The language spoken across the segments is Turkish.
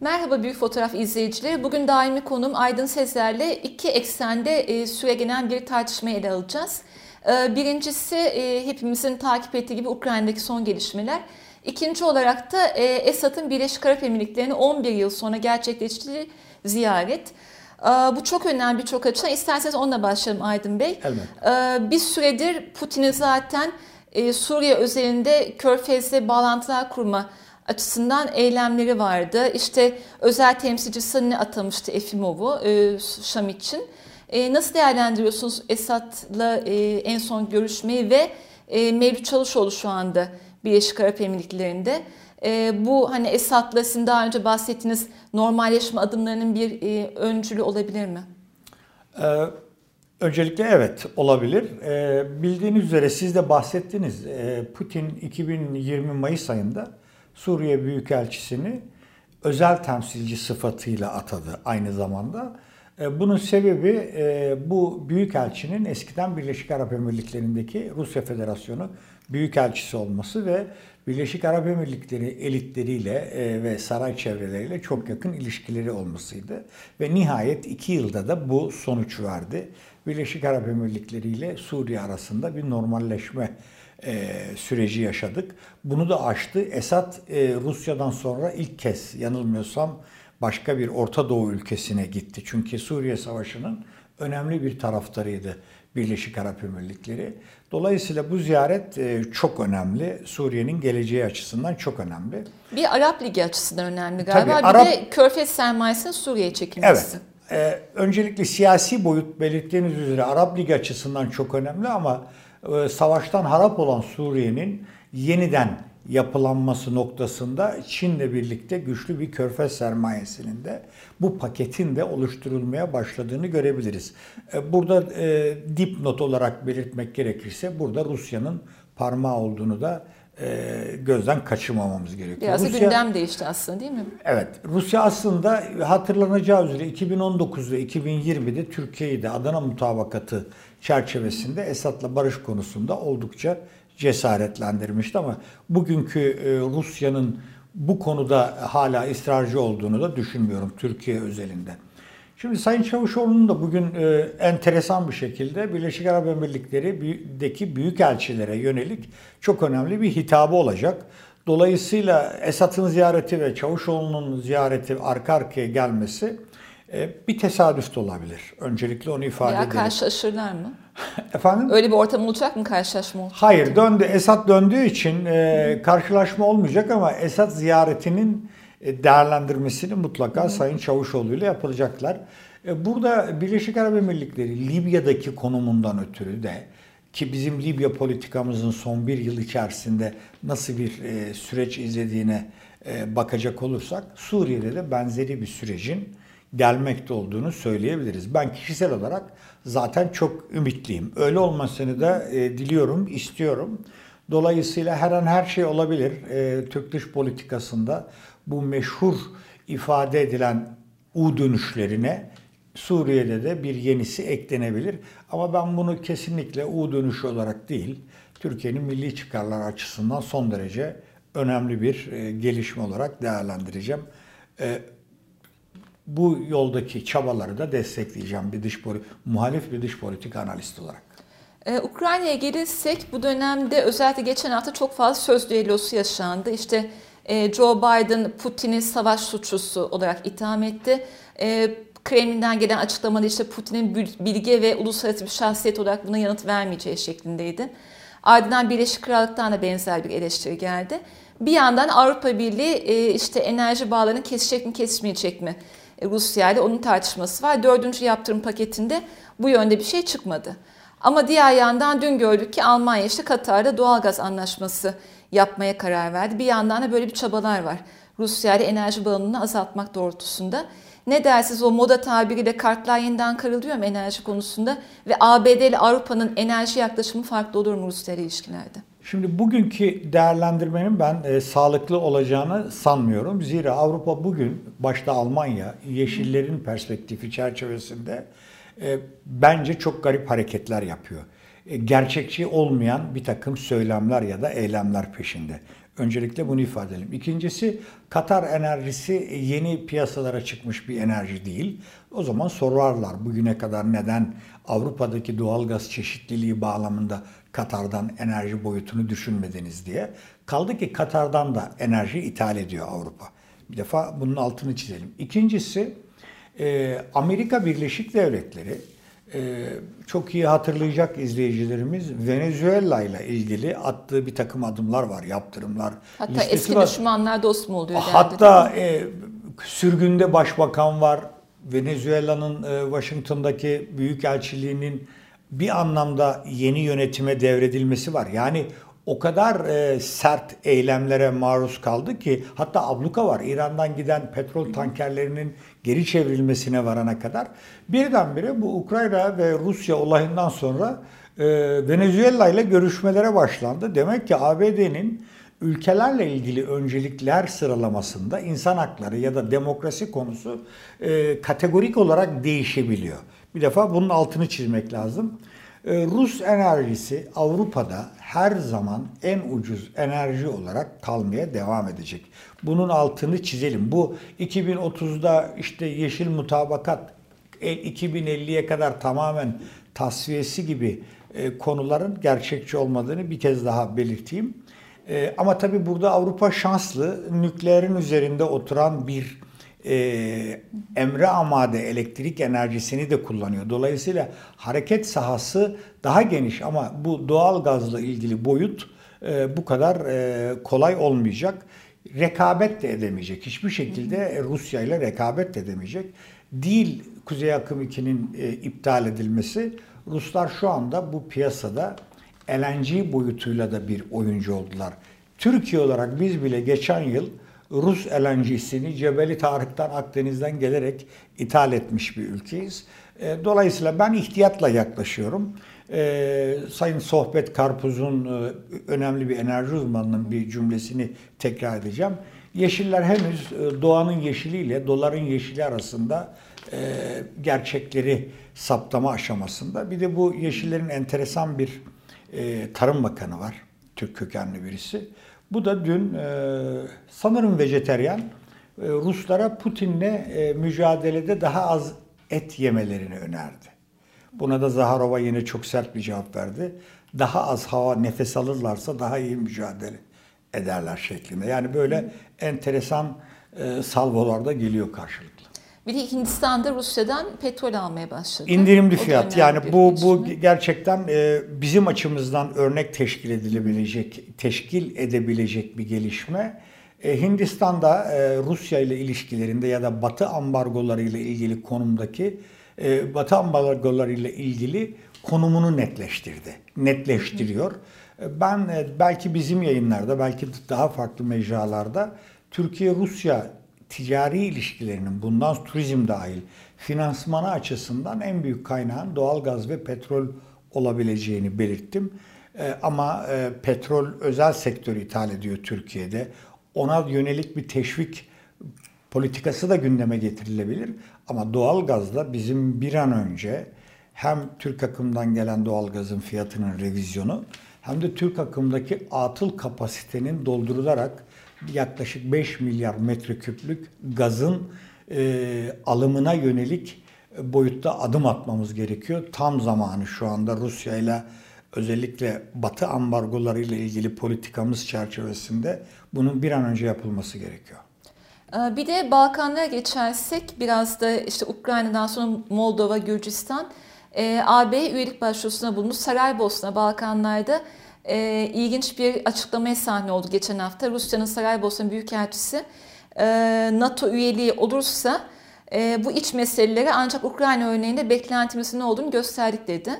Merhaba Büyük Fotoğraf izleyicileri. Bugün daimi konum Aydın Sezer'le iki eksende e, süregelen bir tartışmayı ele alacağız. E, birincisi e, hepimizin takip ettiği gibi Ukrayna'daki son gelişmeler. İkinci olarak da e, Esad'ın Birleşik Arap Emirlikleri'ni 11 yıl sonra gerçekleştirdiği ziyaret. Bu çok önemli birçok açıdan. İsterseniz onunla başlayalım Aydın Bey. Elbette. E, bir süredir Putin'in zaten e, Suriye özelinde Körfez'le bağlantılar kurma açısından eylemleri vardı. İşte özel temsilcisini atamıştı Efimov'u e, Şam için. Nasıl değerlendiriyorsunuz Esad'la en son görüşmeyi ve Mevlüt Çavuşoğlu şu anda Birleşik Arap Emirlikleri'nde. E, bu hani Esad'la sizin daha önce bahsettiğiniz normalleşme adımlarının bir e, öncülü olabilir mi? Ee, öncelikle evet olabilir. Ee, bildiğiniz üzere siz de bahsettiniz. Ee, Putin 2020 Mayıs ayında Suriye Büyükelçisini özel temsilci sıfatıyla atadı aynı zamanda. Ee, bunun sebebi e, bu büyükelçinin eskiden Birleşik Arap Emirlikleri'ndeki Rusya Federasyonu büyükelçisi olması ve Birleşik Arap Emirlikleri elitleriyle e, ve saray çevreleriyle çok yakın ilişkileri olmasıydı. Ve nihayet iki yılda da bu sonuç verdi. Birleşik Arap Emirlikleri ile Suriye arasında bir normalleşme e, süreci yaşadık. Bunu da aştı. Esad e, Rusya'dan sonra ilk kez yanılmıyorsam başka bir Orta Doğu ülkesine gitti. Çünkü Suriye Savaşı'nın önemli bir taraftarıydı Birleşik Arap Emirlikleri. Dolayısıyla bu ziyaret e, çok önemli. Suriye'nin geleceği açısından çok önemli. Bir Arap Ligi açısından önemli galiba. Tabii, bir Arap... de Körfez sermayesinin Suriye'ye çekilmesi. Evet. Ee, öncelikle siyasi boyut belirttiğiniz üzere Arap Ligi açısından çok önemli ama e, savaştan harap olan Suriye'nin yeniden yapılanması noktasında Çin'le birlikte güçlü bir körfez sermayesinin de bu paketin de oluşturulmaya başladığını görebiliriz. E, burada e, dipnot olarak belirtmek gerekirse burada Rusya'nın parmağı olduğunu da e, gözden kaçırmamamız gerekiyor. Biraz Rusya, gündem değişti aslında değil mi? Evet. Rusya aslında hatırlanacağı üzere 2019 ve 2020'de Türkiye'yi de Adana Mutabakatı çerçevesinde Esad'la barış konusunda oldukça cesaretlendirmişti ama bugünkü e, Rusya'nın bu konuda hala ısrarcı olduğunu da düşünmüyorum Türkiye özelinde. Şimdi Sayın Çavuşoğlu'nun da bugün e, enteresan bir şekilde Birleşik Arap Emirlikleri'deki büyükelçilere yönelik çok önemli bir hitabı olacak. Dolayısıyla Esad'ın ziyareti ve Çavuşoğlu'nun ziyareti arka arkaya gelmesi bir tesadüf de olabilir. Öncelikle onu ifade edelim. karşılaşırlar mı? Efendim? Öyle bir ortam olacak mı karşılaşma olacak? Hayır döndü. Esad döndüğü için e, karşılaşma olmayacak ama Esad ziyaretinin e, değerlendirmesini mutlaka Hı. Sayın Çavuşoğlu ile yapılacaklar. E, burada Birleşik Arap Emirlikleri Libya'daki konumundan ötürü de ki bizim Libya politikamızın son bir yıl içerisinde nasıl bir e, süreç izlediğine e, bakacak olursak Suriye'de de benzeri bir sürecin gelmekte olduğunu söyleyebiliriz. Ben kişisel olarak zaten çok ümitliyim. Öyle olmasını da e, diliyorum, istiyorum. Dolayısıyla her an her şey olabilir. E, Türk dış politikasında bu meşhur ifade edilen U dönüşlerine Suriye'de de bir yenisi eklenebilir. Ama ben bunu kesinlikle U dönüşü olarak değil, Türkiye'nin milli çıkarlar açısından son derece önemli bir e, gelişme olarak değerlendireceğim. Bu yoldaki çabaları da destekleyeceğim bir dış muhalif bir dış politika analist olarak. Ee, Ukrayna'ya gelirsek bu dönemde özellikle geçen hafta çok fazla söz düellosu yaşandı. İşte e, Joe Biden Putin'i savaş suçlusu olarak itham etti. E, Kremlin'den gelen açıklamada işte Putin'in bilge ve uluslararası bir şahsiyet olarak buna yanıt vermeyeceği şeklindeydi. Ardından Birleşik Krallık'tan da benzer bir eleştiri geldi. Bir yandan Avrupa Birliği e, işte enerji bağlarını kesecek mi kesmeyecek mi Rusya ile onun tartışması var. Dördüncü yaptırım paketinde bu yönde bir şey çıkmadı. Ama diğer yandan dün gördük ki Almanya işte Katar'da doğalgaz anlaşması yapmaya karar verdi. Bir yandan da böyle bir çabalar var. Rusya ile enerji bağımlılığını azaltmak doğrultusunda. Ne dersiniz o moda tabiriyle kartlar yeniden kırılıyor mu enerji konusunda? Ve ABD ile Avrupa'nın enerji yaklaşımı farklı olur mu Rusya ile ilişkilerde? Şimdi bugünkü değerlendirmenin ben e, sağlıklı olacağını sanmıyorum. Zira Avrupa bugün başta Almanya yeşillerin perspektifi çerçevesinde e, bence çok garip hareketler yapıyor. E, gerçekçi olmayan bir takım söylemler ya da eylemler peşinde. Öncelikle bunu ifade edelim. İkincisi Katar enerjisi yeni piyasalara çıkmış bir enerji değil. O zaman sorarlar bugüne kadar neden Avrupa'daki doğalgaz çeşitliliği bağlamında Katar'dan enerji boyutunu düşünmediniz diye. Kaldı ki Katar'dan da enerji ithal ediyor Avrupa. Bir defa bunun altını çizelim. İkincisi e, Amerika Birleşik Devletleri e, çok iyi hatırlayacak izleyicilerimiz Venezuela ile ilgili attığı bir takım adımlar var, yaptırımlar. Hatta eski var. düşmanlar dost mu oluyor? Hatta e, sürgünde başbakan var. Venezuela'nın e, Washington'daki büyükelçiliğinin bir anlamda yeni yönetime devredilmesi var. Yani o kadar e, sert eylemlere maruz kaldı ki hatta abluka var. İran'dan giden petrol tankerlerinin geri çevrilmesine varana kadar. Birdenbire bu Ukrayna ve Rusya olayından sonra e, Venezuela ile görüşmelere başlandı. Demek ki ABD'nin ülkelerle ilgili öncelikler sıralamasında insan hakları ya da demokrasi konusu e, kategorik olarak değişebiliyor. Bir defa bunun altını çizmek lazım. E, Rus enerjisi Avrupa'da her zaman en ucuz enerji olarak kalmaya devam edecek. Bunun altını çizelim. Bu 2030'da işte yeşil mutabakat 2050'ye e, kadar tamamen tasfiyesi gibi e, konuların gerçekçi olmadığını bir kez daha belirteyim. Ama tabii burada Avrupa şanslı. Nükleerin üzerinde oturan bir e, emre amade elektrik enerjisini de kullanıyor. Dolayısıyla hareket sahası daha geniş ama bu doğal gazla ilgili boyut e, bu kadar e, kolay olmayacak. Rekabet de edemeyecek. Hiçbir şekilde Rusya ile rekabet de edemeyecek. Değil Kuzey Akım 2'nin e, iptal edilmesi. Ruslar şu anda bu piyasada LNG boyutuyla da bir oyuncu oldular. Türkiye olarak biz bile geçen yıl Rus LNG'sini Cebeli Tarık'tan Akdeniz'den gelerek ithal etmiş bir ülkeyiz. E, dolayısıyla ben ihtiyatla yaklaşıyorum. Ee, Sayın Sohbet Karpuz'un e, önemli bir enerji uzmanının bir cümlesini tekrar edeceğim. Yeşiller henüz e, doğanın yeşiliyle doların yeşili arasında e, gerçekleri saptama aşamasında. Bir de bu yeşillerin enteresan bir e, tarım bakanı var. Türk kökenli birisi. Bu da dün e, sanırım vejeteryan e, Ruslara Putin'le e, mücadelede daha az et yemelerini önerdi. Buna da Zaharova yine çok sert bir cevap verdi. Daha az hava nefes alırlarsa daha iyi mücadele ederler şeklinde. Yani böyle enteresan e, salvolar da geliyor karşılıklı. Bir de Hindistan'da Rusya'dan petrol almaya başladı. İndirimli fiyat. Yani bu bu gerçekten e, bizim açımızdan örnek teşkil edilebilecek, teşkil edebilecek bir gelişme. E, Hindistan'da e, Rusya ile ilişkilerinde ya da Batı ambargoları ile ilgili konumdaki e, Batı ambargoları ile ilgili konumunu netleştirdi. Netleştiriyor. Ben e, belki bizim yayınlarda, belki daha farklı mecralarda Türkiye-Rusya ticari ilişkilerinin bundan turizm dahil finansmanı açısından en büyük kaynağın doğalgaz ve petrol olabileceğini belirttim. E, ama e, petrol özel sektör ithal ediyor Türkiye'de. Ona yönelik bir teşvik politikası da gündeme getirilebilir. Ama doğalgazda bizim bir an önce hem Türk akımdan gelen doğalgazın fiyatının revizyonu hem de Türk akımdaki atıl kapasitenin doldurularak yaklaşık 5 milyar metreküplük gazın e, alımına yönelik boyutta adım atmamız gerekiyor. Tam zamanı şu anda Rusya ile özellikle Batı ambargoları ile ilgili politikamız çerçevesinde bunun bir an önce yapılması gerekiyor. Ee, bir de Balkanlara geçersek biraz da işte Ukrayna'dan sonra Moldova, Gürcistan, e, AB üyelik başvurusuna bulunmuş Saraybosna Balkanlarda e, ilginç bir açıklamaya sahne oldu geçen hafta. Rusya'nın Saraybosna Büyükelçisi e, NATO üyeliği olursa e, bu iç meseleleri ancak Ukrayna örneğinde beklentimizin ne olduğunu gösterdik dedi.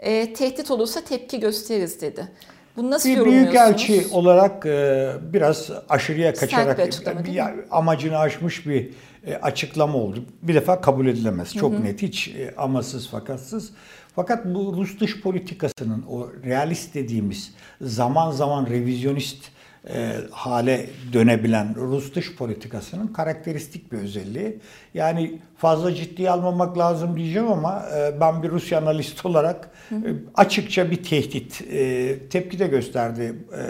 E, tehdit olursa tepki gösteririz dedi. Bunu nasıl bir büyükelçi olarak e, biraz aşırıya kaçarak bir bir amacını aşmış bir e, açıklama oldu. Bir defa kabul edilemez. Çok hı hı. net, hiç e, amasız fakatsız. Fakat bu Rus dış politikasının o realist dediğimiz zaman zaman revizyonist e, hale dönebilen Rus dış politikasının karakteristik bir özelliği. Yani fazla ciddiye almamak lazım diyeceğim ama e, ben bir Rusya analist olarak e, açıkça bir tehdit. E, tepki de gösterdi e,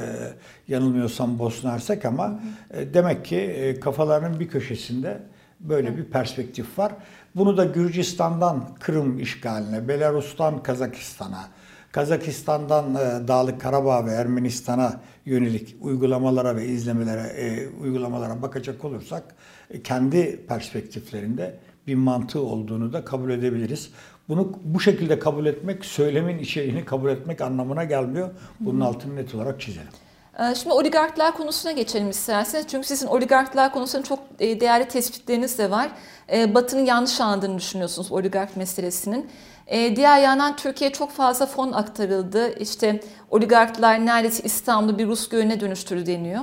yanılmıyorsam Bosna Hersek ama e, demek ki e, kafalarının bir köşesinde böyle bir perspektif var. Bunu da Gürcistan'dan Kırım işgaline, Belarus'tan Kazakistan'a, Kazakistan'dan e, Dağlık Karabağ ve Ermenistan'a yönelik uygulamalara ve izlemelere, e, uygulamalara bakacak olursak e, kendi perspektiflerinde bir mantığı olduğunu da kabul edebiliriz. Bunu bu şekilde kabul etmek söylemin içeriğini kabul etmek anlamına gelmiyor. Bunun altını net olarak çizelim. Ee, şimdi oligarklar konusuna geçelim isterseniz. Çünkü sizin oligarklar konusunda çok e, değerli tespitleriniz de var. Ee, Batı'nın yanlış anladığını düşünüyorsunuz oligark meselesinin. Ee, diğer yandan Türkiye'ye çok fazla fon aktarıldı. İşte oligarklar neredeyse İstanbul'u bir Rus gölüne dönüştürdü deniyor.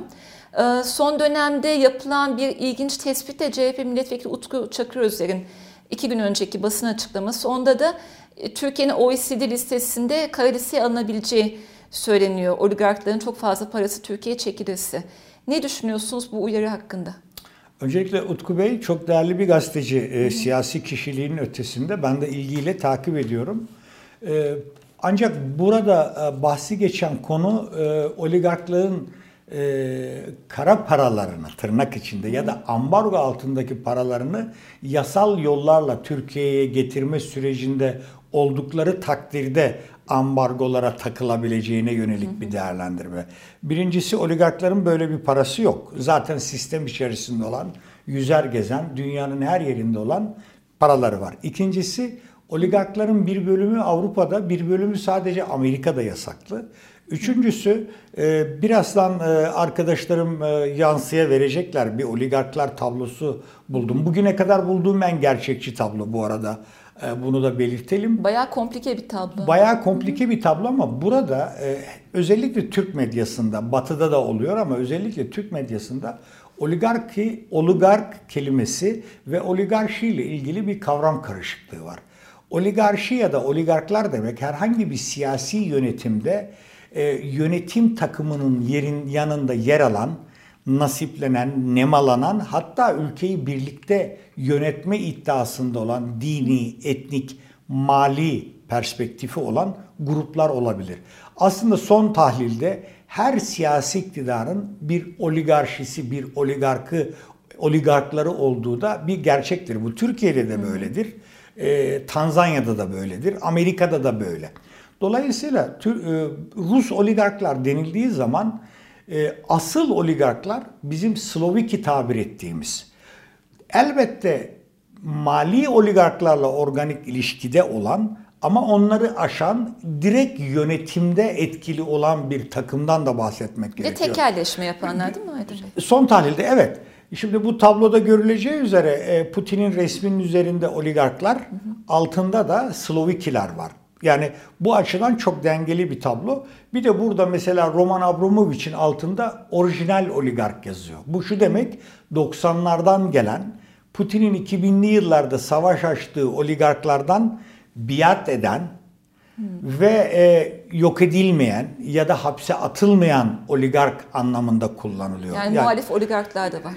Son dönemde yapılan bir ilginç tespit de CHP milletvekili Utku Çakırözler'in iki gün önceki basın açıklaması. Onda da e, Türkiye'nin OECD listesinde kara listeye alınabileceği söyleniyor. Oligarkların çok fazla parası Türkiye'ye çekilirse. Ne düşünüyorsunuz bu uyarı hakkında? Öncelikle Utku Bey çok değerli bir gazeteci. E, siyasi kişiliğinin ötesinde ben de ilgiyle takip ediyorum. E, ancak burada e, bahsi geçen konu e, oligarkların e, kara paralarını tırnak içinde ya da ambargo altındaki paralarını yasal yollarla Türkiye'ye getirme sürecinde oldukları takdirde ambargolara takılabileceğine yönelik bir değerlendirme. Birincisi oligarkların böyle bir parası yok. Zaten sistem içerisinde olan, yüzer gezen, dünyanın her yerinde olan paraları var. İkincisi oligarkların bir bölümü Avrupa'da, bir bölümü sadece Amerika'da yasaklı. Üçüncüsü e, birazdan e, arkadaşlarım e, yansıya verecekler bir oligarklar tablosu buldum. Bugüne kadar bulduğum en gerçekçi tablo bu arada. E, bunu da belirtelim. Bayağı komplike bir tablo. Bayağı komplike bir tablo ama burada e, özellikle Türk medyasında, batıda da oluyor ama özellikle Türk medyasında oligarki, oligark kelimesi ve oligarşi ile ilgili bir kavram karışıklığı var. Oligarşi ya da oligarklar demek herhangi bir siyasi yönetimde e, yönetim takımının yerin yanında yer alan, nasiplenen, nemalanan hatta ülkeyi birlikte yönetme iddiasında olan dini, etnik, mali perspektifi olan gruplar olabilir. Aslında son tahlilde her siyasi iktidarın bir oligarşisi, bir oligarkı, oligarkları olduğu da bir gerçektir. Bu Türkiye'de de böyledir. Ee, Tanzanya'da da böyledir. Amerika'da da böyle. Dolayısıyla e, Rus oligarklar denildiği zaman e, asıl oligarklar bizim Sloviki tabir ettiğimiz. Elbette mali oligarklarla organik ilişkide olan ama onları aşan direkt yönetimde etkili olan bir takımdan da bahsetmek gerekiyor. Ve tekerleşme yapanlar değil mi Aydın Bey? Son tahlilde evet. Şimdi bu tabloda görüleceği üzere e, Putin'in resminin üzerinde oligarklar, hı hı. altında da Slovikiler var. Yani bu açıdan çok dengeli bir tablo. Bir de burada mesela Roman Abramovich'in altında orijinal oligark yazıyor. Bu şu demek 90'lardan gelen Putin'in 2000'li yıllarda savaş açtığı oligarklardan biat eden hmm. ve e, yok edilmeyen ya da hapse atılmayan oligark anlamında kullanılıyor. Yani, yani muhalif oligarklar da var.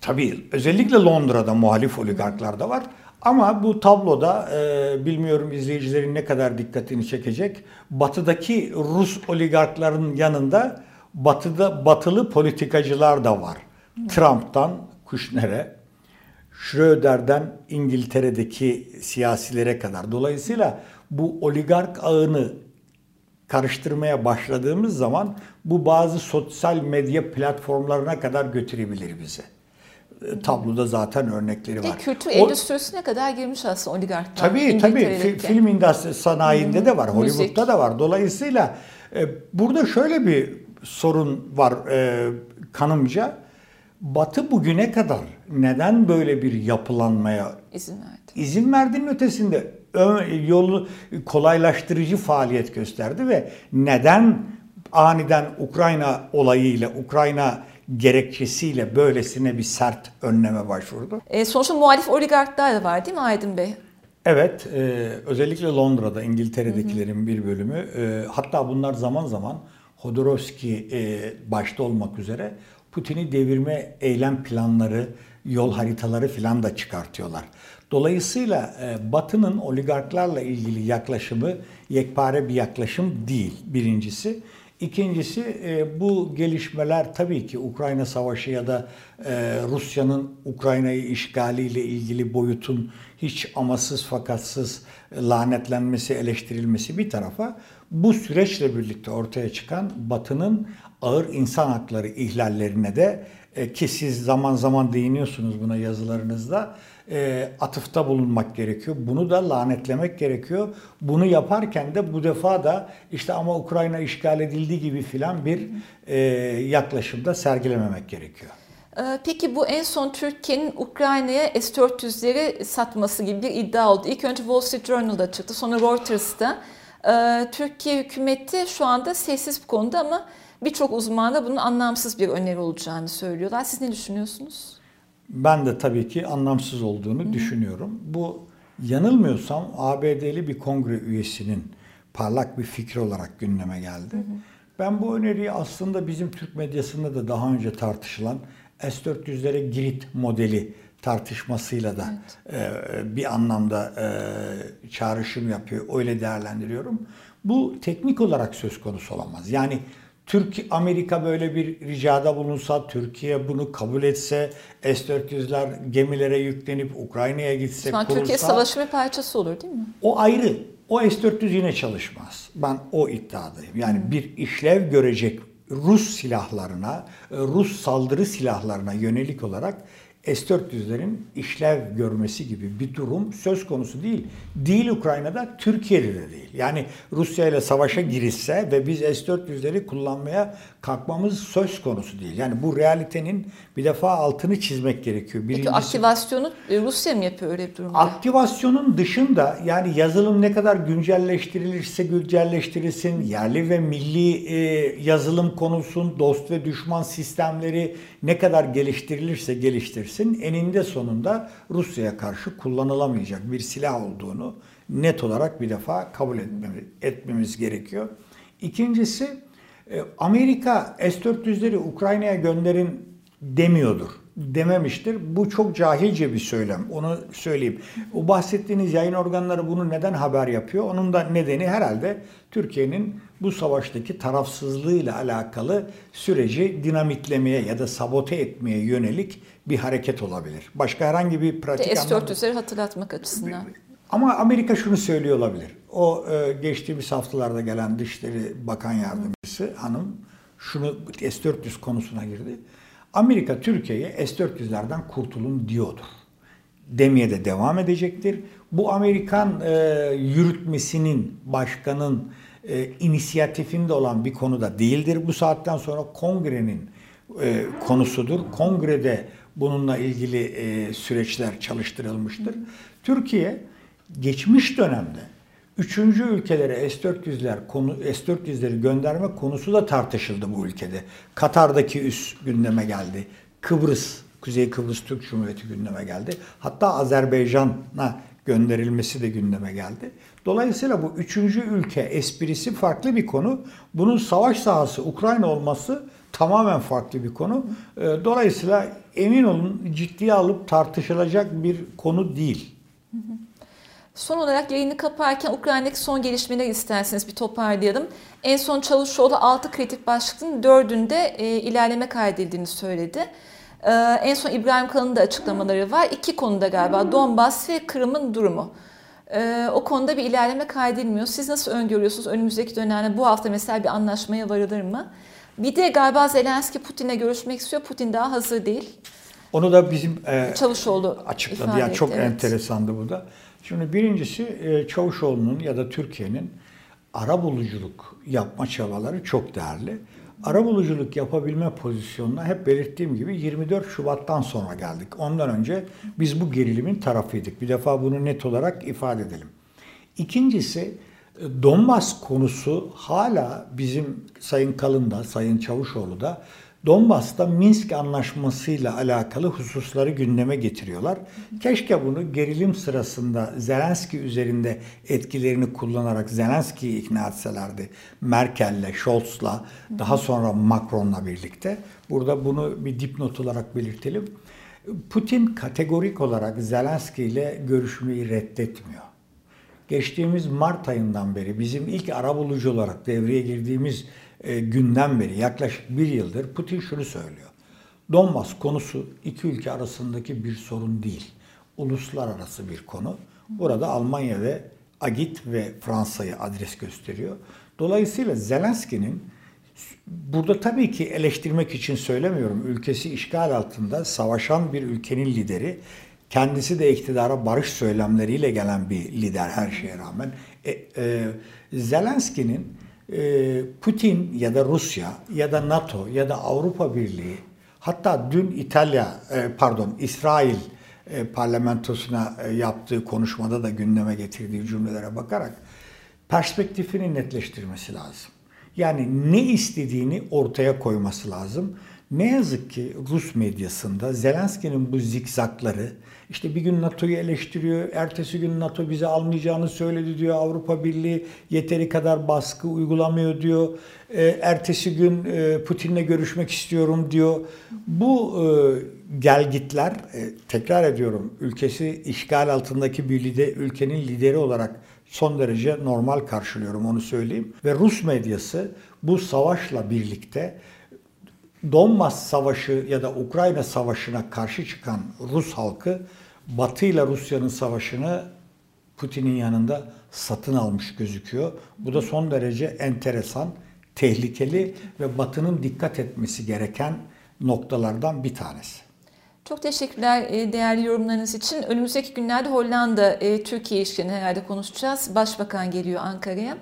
Tabii özellikle Londra'da muhalif oligarklar da var. Ama bu tabloda e, bilmiyorum izleyicilerin ne kadar dikkatini çekecek. Batıdaki Rus oligarkların yanında batıda batılı politikacılar da var. Trump'tan Kushner'e, Schröder'den İngiltere'deki siyasilere kadar. Dolayısıyla bu oligark ağını karıştırmaya başladığımız zaman bu bazı sosyal medya platformlarına kadar götürebilir bizi. E, tabloda zaten örnekleri var. Ve kültür o, endüstrisine kadar girmiş aslında oligarklar. Tabii tabii film industri sanayinde de var, Hollywood'da da var. Dolayısıyla e, burada şöyle bir sorun var e, kanımca. Batı bugüne kadar neden böyle bir yapılanmaya izin verdi? İzin verdiğinin ötesinde yolu kolaylaştırıcı faaliyet gösterdi ve neden aniden Ukrayna olayıyla Ukrayna gerekçesiyle böylesine bir sert önleme başvurdu. E, sonuçta muhalif oligarklar da var değil mi Aydın Bey? Evet, e, özellikle Londra'da İngiltere'dekilerin bir bölümü, e, hatta bunlar zaman zaman Hodorowski e, başta olmak üzere Putin'i devirme eylem planları, yol haritaları filan da çıkartıyorlar. Dolayısıyla e, Batı'nın oligarklarla ilgili yaklaşımı yekpare bir yaklaşım değil birincisi. İkincisi e, bu gelişmeler tabii ki Ukrayna Savaşı ya da e, Rusya'nın Ukrayna'yı işgaliyle ilgili boyutun hiç amasız fakatsız lanetlenmesi, eleştirilmesi bir tarafa bu süreçle birlikte ortaya çıkan Batı'nın ağır insan hakları ihlallerine de e, ki siz zaman zaman değiniyorsunuz buna yazılarınızda e, atıfta bulunmak gerekiyor. Bunu da lanetlemek gerekiyor. Bunu yaparken de bu defa da işte ama Ukrayna işgal edildiği gibi filan bir e, yaklaşımda sergilememek gerekiyor. Ee, peki bu en son Türkiye'nin Ukrayna'ya S-400'leri satması gibi bir iddia oldu. İlk önce Wall Street Journal'da çıktı, sonra Reuters'ta. Ee, Türkiye hükümeti şu anda sessiz bu konuda ama birçok uzman da bunun anlamsız bir öneri olacağını söylüyorlar. Siz ne düşünüyorsunuz? Ben de tabii ki anlamsız olduğunu Hı-hı. düşünüyorum. Bu yanılmıyorsam ABD'li bir kongre üyesinin parlak bir fikri olarak gündeme geldi. Hı-hı. Ben bu öneriyi aslında bizim Türk medyasında da daha önce tartışılan S-400'lere Girit modeli tartışmasıyla da evet. e, bir anlamda e, çağrışım yapıyor. Öyle değerlendiriyorum. Bu teknik olarak söz konusu olamaz. Yani Türk Amerika böyle bir ricada bulunsa, Türkiye bunu kabul etse, S-400'ler gemilere yüklenip Ukrayna'ya gitse, kurulsa... Türkiye savaşı bir parçası olur değil mi? O ayrı. O S-400 yine çalışmaz. Ben o iddiadayım. Yani hmm. bir işlev görecek Rus silahlarına, Rus saldırı silahlarına yönelik olarak S-400'lerin işlev görmesi gibi bir durum söz konusu değil. Değil Ukrayna'da, Türkiye'de de değil. Yani Rusya ile savaşa girilse ve biz S-400'leri kullanmaya kalkmamız söz konusu değil. Yani bu realitenin bir defa altını çizmek gerekiyor. Birincisi, Peki aktivasyonu e, Rusya mı yapıyor öyle bir durumda? Aktivasyonun dışında yani yazılım ne kadar güncelleştirilirse güncelleştirilsin, yerli ve milli e, yazılım konusun, dost ve düşman sistemleri ne kadar geliştirilirse geliştirsin eninde sonunda Rusya'ya karşı kullanılamayacak bir silah olduğunu net olarak bir defa kabul etmemiz, etmemiz gerekiyor. İkincisi e, Amerika S-400'leri Ukrayna'ya gönderin demiyordur. Dememiştir. Bu çok cahilce bir söylem. Onu söyleyeyim. O bahsettiğiniz yayın organları bunu neden haber yapıyor? Onun da nedeni herhalde Türkiye'nin bu savaştaki tarafsızlığıyla alakalı süreci dinamitlemeye ya da sabote etmeye yönelik bir hareket olabilir. Başka herhangi bir pratik S-400'leri hatırlatmak açısından. Ama Amerika şunu söylüyor olabilir. O e, geçtiğimiz haftalarda gelen Dışişleri Bakan Yardımcısı hanım şunu S-400 konusuna girdi. Amerika Türkiye'ye S-400'lerden kurtulun diyordur. Demeye de devam edecektir. Bu Amerikan e, yürütmesinin, başkanın e, inisiyatifinde olan bir konu da değildir. Bu saatten sonra kongrenin e, konusudur. Kongrede bununla ilgili e, süreçler çalıştırılmıştır. Türkiye geçmiş dönemde üçüncü ülkelere S-400'ler konu S-400'leri gönderme konusu da tartışıldı bu ülkede. Katar'daki üs gündeme geldi. Kıbrıs, Kuzey Kıbrıs Türk Cumhuriyeti gündeme geldi. Hatta Azerbaycan'a gönderilmesi de gündeme geldi. Dolayısıyla bu üçüncü ülke esprisi farklı bir konu. Bunun savaş sahası Ukrayna olması tamamen farklı bir konu. Ee, dolayısıyla emin olun ciddiye alıp tartışılacak bir konu değil. Son olarak yayını kaparken Ukrayna'daki son gelişmeleri isterseniz bir toparlayalım. En son Çavuşoğlu 6 kritik başlıkın 4'ünde e, ilerleme kaydedildiğini söyledi. E, en son İbrahim Kalın'ın da açıklamaları var. İki konuda galiba Donbas ve Kırım'ın durumu. E, o konuda bir ilerleme kaydedilmiyor. Siz nasıl öngörüyorsunuz önümüzdeki dönemde bu hafta mesela bir anlaşmaya varılır mı? Bir de galiba Zelenski Putin'le görüşmek istiyor. Putin daha hazır değil. Onu da bizim e, Çavuşoğlu açıkladı. Yani çok evet. enteresandı bu da. Şimdi birincisi e, Çavuşoğlu'nun ya da Türkiye'nin ara buluculuk yapma çabaları çok değerli. Ara buluculuk yapabilme pozisyonuna hep belirttiğim gibi 24 Şubat'tan sonra geldik. Ondan önce biz bu gerilimin tarafıydık. Bir defa bunu net olarak ifade edelim. İkincisi Donbas konusu hala bizim Sayın Kalın'da, Sayın Çavuşoğlu'da Donbas'ta Minsk anlaşmasıyla alakalı hususları gündeme getiriyorlar. Keşke bunu gerilim sırasında Zelenski üzerinde etkilerini kullanarak Zelenski'yi ikna etselerdi. Merkel'le, Scholz'la, daha sonra Macron'la birlikte. Burada bunu bir dipnot olarak belirtelim. Putin kategorik olarak Zelenski ile görüşmeyi reddetmiyor. Geçtiğimiz Mart ayından beri bizim ilk ara bulucu olarak devreye girdiğimiz e, günden beri yaklaşık bir yıldır Putin şunu söylüyor. Donbas konusu iki ülke arasındaki bir sorun değil. Uluslararası bir konu. Burada Almanya ve Agit ve Fransa'yı adres gösteriyor. Dolayısıyla Zelenski'nin burada tabii ki eleştirmek için söylemiyorum. Ülkesi işgal altında savaşan bir ülkenin lideri. Kendisi de iktidara barış söylemleriyle gelen bir lider her şeye rağmen. E, e, Zelenski'nin Putin ya da Rusya ya da NATO ya da Avrupa Birliği hatta dün İtalya e, pardon İsrail e, parlamentosuna yaptığı konuşmada da gündeme getirdiği cümlelere bakarak perspektifini netleştirmesi lazım. Yani ne istediğini ortaya koyması lazım. Ne yazık ki Rus medyasında Zelenski'nin bu zikzakları işte bir gün NATO'yu eleştiriyor, ertesi gün NATO bize almayacağını söyledi diyor. Avrupa Birliği yeteri kadar baskı uygulamıyor diyor. E, ertesi gün e, Putin'le görüşmek istiyorum diyor. Bu e, gelgitler, e, tekrar ediyorum, ülkesi işgal altındaki bir lider, ülkenin lideri olarak son derece normal karşılıyorum onu söyleyeyim. Ve Rus medyası bu savaşla birlikte Donbas Savaşı ya da Ukrayna Savaşı'na karşı çıkan Rus halkı Batı ile Rusya'nın savaşını Putin'in yanında satın almış gözüküyor. Bu da son derece enteresan, tehlikeli ve Batı'nın dikkat etmesi gereken noktalardan bir tanesi. Çok teşekkürler e, değerli yorumlarınız için. Önümüzdeki günlerde Hollanda e, ilişkilerini herhalde konuşacağız. Başbakan geliyor Ankara'ya.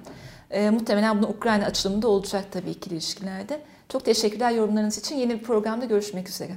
E, muhtemelen bunu Ukrayna açılımında olacak tabii ikili ilişkilerde. Çok teşekkürler yorumlarınız için. Yeni bir programda görüşmek üzere.